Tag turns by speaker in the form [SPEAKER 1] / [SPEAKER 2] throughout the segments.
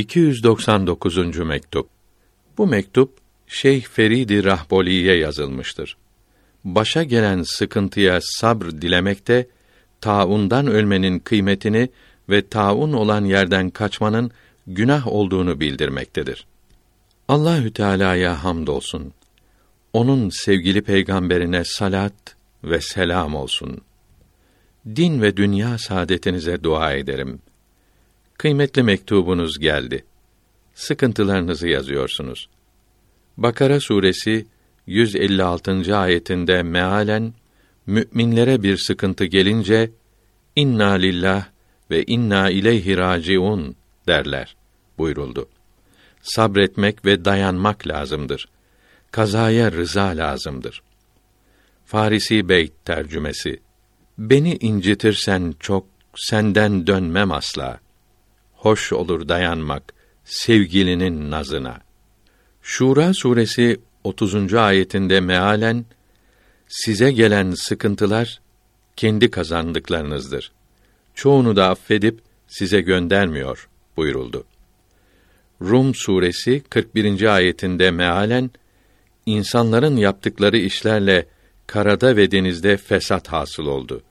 [SPEAKER 1] 299. mektup. Bu mektup Şeyh Feridi Rahboli'ye yazılmıştır. Başa gelen sıkıntıya sabr dilemekte, taundan ölmenin kıymetini ve taun olan yerden kaçmanın günah olduğunu bildirmektedir. Allahü Teala'ya hamdolsun. Onun sevgili peygamberine salat ve selam olsun. Din ve dünya saadetinize dua ederim. Kıymetli mektubunuz geldi. Sıkıntılarınızı yazıyorsunuz. Bakara suresi 156. ayetinde mealen müminlere bir sıkıntı gelince inna lillah ve inna ileyhi raciun derler buyuruldu. Sabretmek ve dayanmak lazımdır. Kazaya rıza lazımdır. Farisi Beyt tercümesi Beni incitirsen çok senden dönmem asla. Hoş olur dayanmak sevgilinin nazına. Şura suresi 30. ayetinde mealen size gelen sıkıntılar kendi kazandıklarınızdır. Çoğunu da affedip size göndermiyor buyuruldu. Rum suresi 41. ayetinde mealen insanların yaptıkları işlerle karada ve denizde fesat hasıl oldu.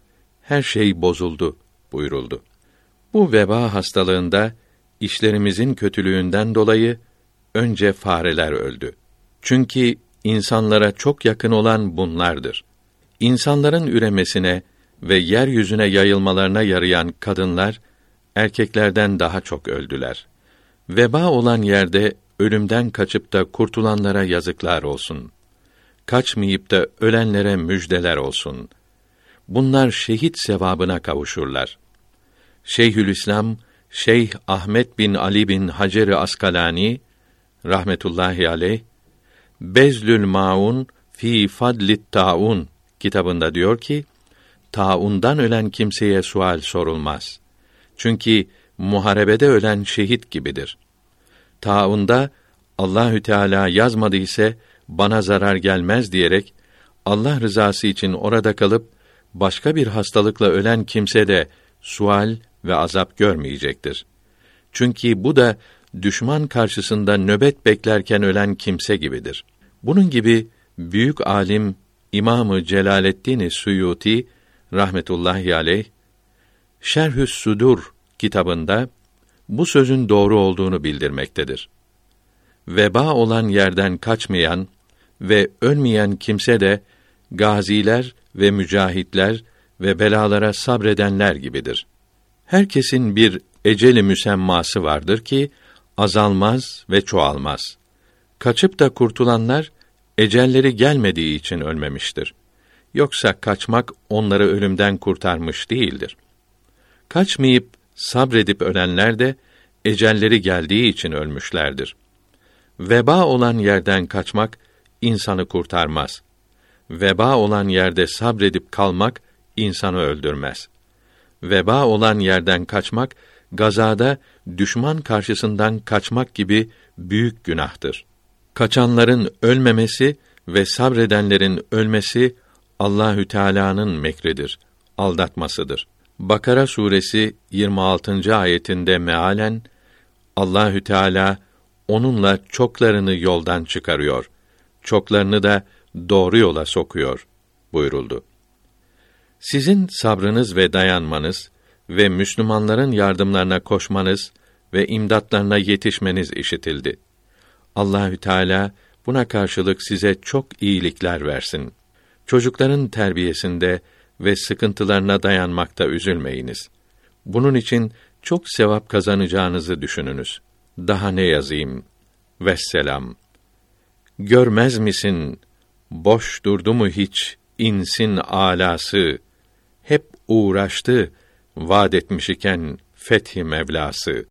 [SPEAKER 1] Her şey bozuldu buyuruldu. Bu veba hastalığında işlerimizin kötülüğünden dolayı önce fareler öldü. Çünkü insanlara çok yakın olan bunlardır. İnsanların üremesine ve yeryüzüne yayılmalarına yarayan kadınlar erkeklerden daha çok öldüler. Veba olan yerde ölümden kaçıp da kurtulanlara yazıklar olsun. Kaçmayıp da ölenlere müjdeler olsun. Bunlar şehit sevabına kavuşurlar. Şeyhülislam Şeyh Ahmet bin Ali bin Hacer Askalani rahmetullahi aleyh Bezlül Maun fi Fadlit Taun kitabında diyor ki taundan ölen kimseye sual sorulmaz. Çünkü muharebede ölen şehit gibidir. Taunda Allahü Teala yazmadı ise bana zarar gelmez diyerek Allah rızası için orada kalıp başka bir hastalıkla ölen kimse de sual ve azap görmeyecektir. Çünkü bu da düşman karşısında nöbet beklerken ölen kimse gibidir. Bunun gibi büyük alim İmamı Celaleddin Suyuti rahmetullahi aleyh Şerhü's Sudur kitabında bu sözün doğru olduğunu bildirmektedir. Veba olan yerden kaçmayan ve ölmeyen kimse de gaziler ve mücahitler ve belalara sabredenler gibidir. Herkesin bir eceli müsemması vardır ki azalmaz ve çoğalmaz. Kaçıp da kurtulanlar ecelleri gelmediği için ölmemiştir. Yoksa kaçmak onları ölümden kurtarmış değildir. Kaçmayıp sabredip ölenler de ecelleri geldiği için ölmüşlerdir. Veba olan yerden kaçmak insanı kurtarmaz. Veba olan yerde sabredip kalmak insanı öldürmez. Veba olan yerden kaçmak gazada düşman karşısından kaçmak gibi büyük günahtır. Kaçanların ölmemesi ve sabredenlerin ölmesi Allahü Teala'nın mekridir, aldatmasıdır. Bakara suresi 26. ayetinde mealen Allahü Teala onunla çoklarını yoldan çıkarıyor. Çoklarını da doğru yola sokuyor buyuruldu. Sizin sabrınız ve dayanmanız ve Müslümanların yardımlarına koşmanız ve imdatlarına yetişmeniz işitildi. Allahü Teala buna karşılık size çok iyilikler versin. Çocukların terbiyesinde ve sıkıntılarına dayanmakta üzülmeyiniz. Bunun için çok sevap kazanacağınızı düşününüz. Daha ne yazayım? Vesselam. Görmez misin? Boş durdu mu hiç insin alası? Uğraştı, vaad etmiş iken fethi Mevlası.